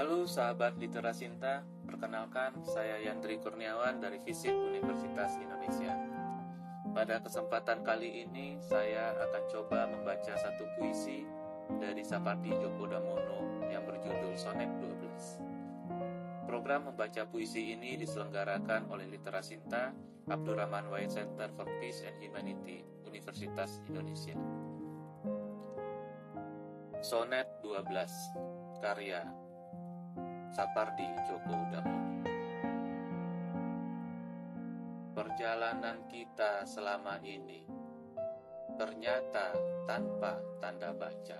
Halo sahabat Literasinta, perkenalkan saya Yandri Kurniawan dari Fisip Universitas Indonesia. Pada kesempatan kali ini saya akan coba membaca satu puisi dari Sapardi Djoko Damono yang berjudul Sonet 12. Program membaca puisi ini diselenggarakan oleh Literasinta Abdurrahman Wahid Center for Peace and Humanity Universitas Indonesia. Sonet 12 Karya Sapardi Djoko Damono Perjalanan kita selama ini ternyata tanpa tanda baca.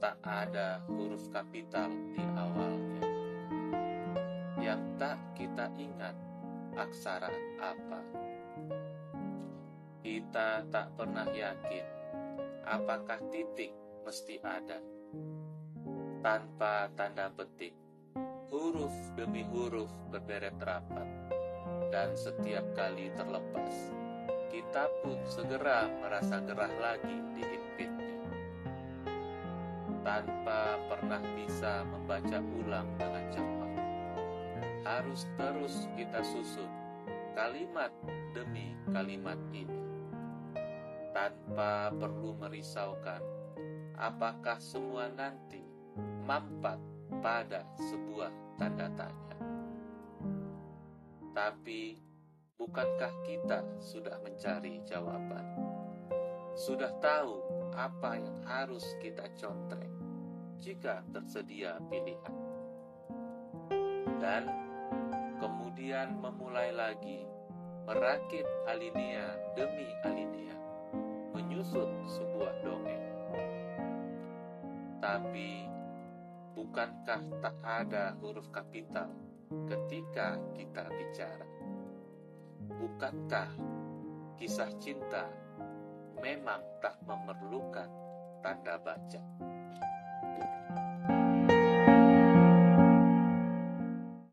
Tak ada huruf kapital di awalnya. Yang tak kita ingat aksara apa? Kita tak pernah yakin apakah titik mesti ada tanpa tanda petik. Huruf demi huruf berderet rapat, dan setiap kali terlepas, kita pun segera merasa gerah lagi dihimpitnya. Tanpa pernah bisa membaca ulang dengan cepat, harus terus kita susun kalimat demi kalimat ini. Tanpa perlu merisaukan apakah semua nanti mampat pada sebuah tanda tanya. Tapi, bukankah kita sudah mencari jawaban? Sudah tahu apa yang harus kita contreng jika tersedia pilihan. Dan kemudian memulai lagi merakit alinea demi alinea, menyusun sebuah dongeng. Tapi Bukankah tak ada huruf kapital ketika kita bicara? Bukankah kisah cinta memang tak memerlukan tanda baca?